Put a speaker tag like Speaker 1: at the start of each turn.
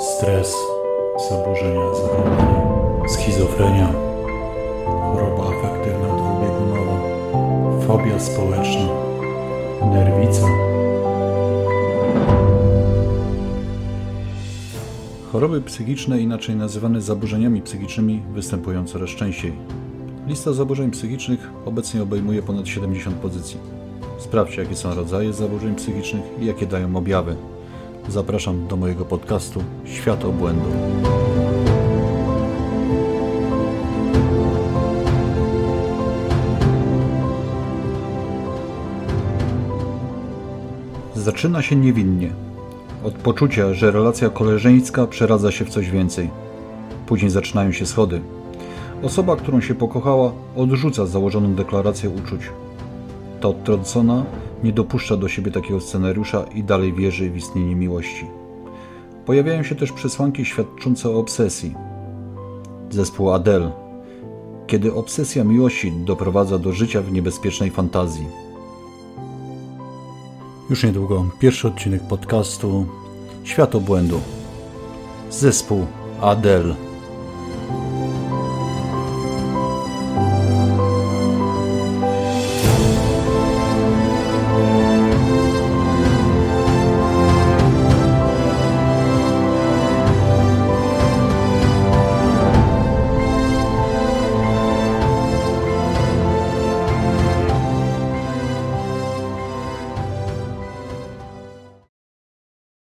Speaker 1: stres, zaburzenia zachowania, schizofrenia, choroba afektywna dwubiegunowa, fobia społeczna, nerwica. Choroby psychiczne, inaczej nazywane zaburzeniami psychicznymi, występują coraz częściej. Lista zaburzeń psychicznych obecnie obejmuje ponad 70 pozycji. Sprawdźcie, jakie są rodzaje zaburzeń psychicznych i jakie dają objawy. Zapraszam do mojego podcastu Świat Obłędu. Zaczyna się niewinnie. Od poczucia, że relacja koleżeńska przeradza się w coś więcej. Później zaczynają się schody. Osoba, którą się pokochała, odrzuca założoną deklarację uczuć. Ta odtrącona nie dopuszcza do siebie takiego scenariusza i dalej wierzy w istnienie miłości. Pojawiają się też przesłanki świadczące o obsesji. Zespół Adele. Kiedy obsesja miłości doprowadza do życia w niebezpiecznej fantazji. Już niedługo pierwszy odcinek podcastu Świat obłędu. Zespół Adele.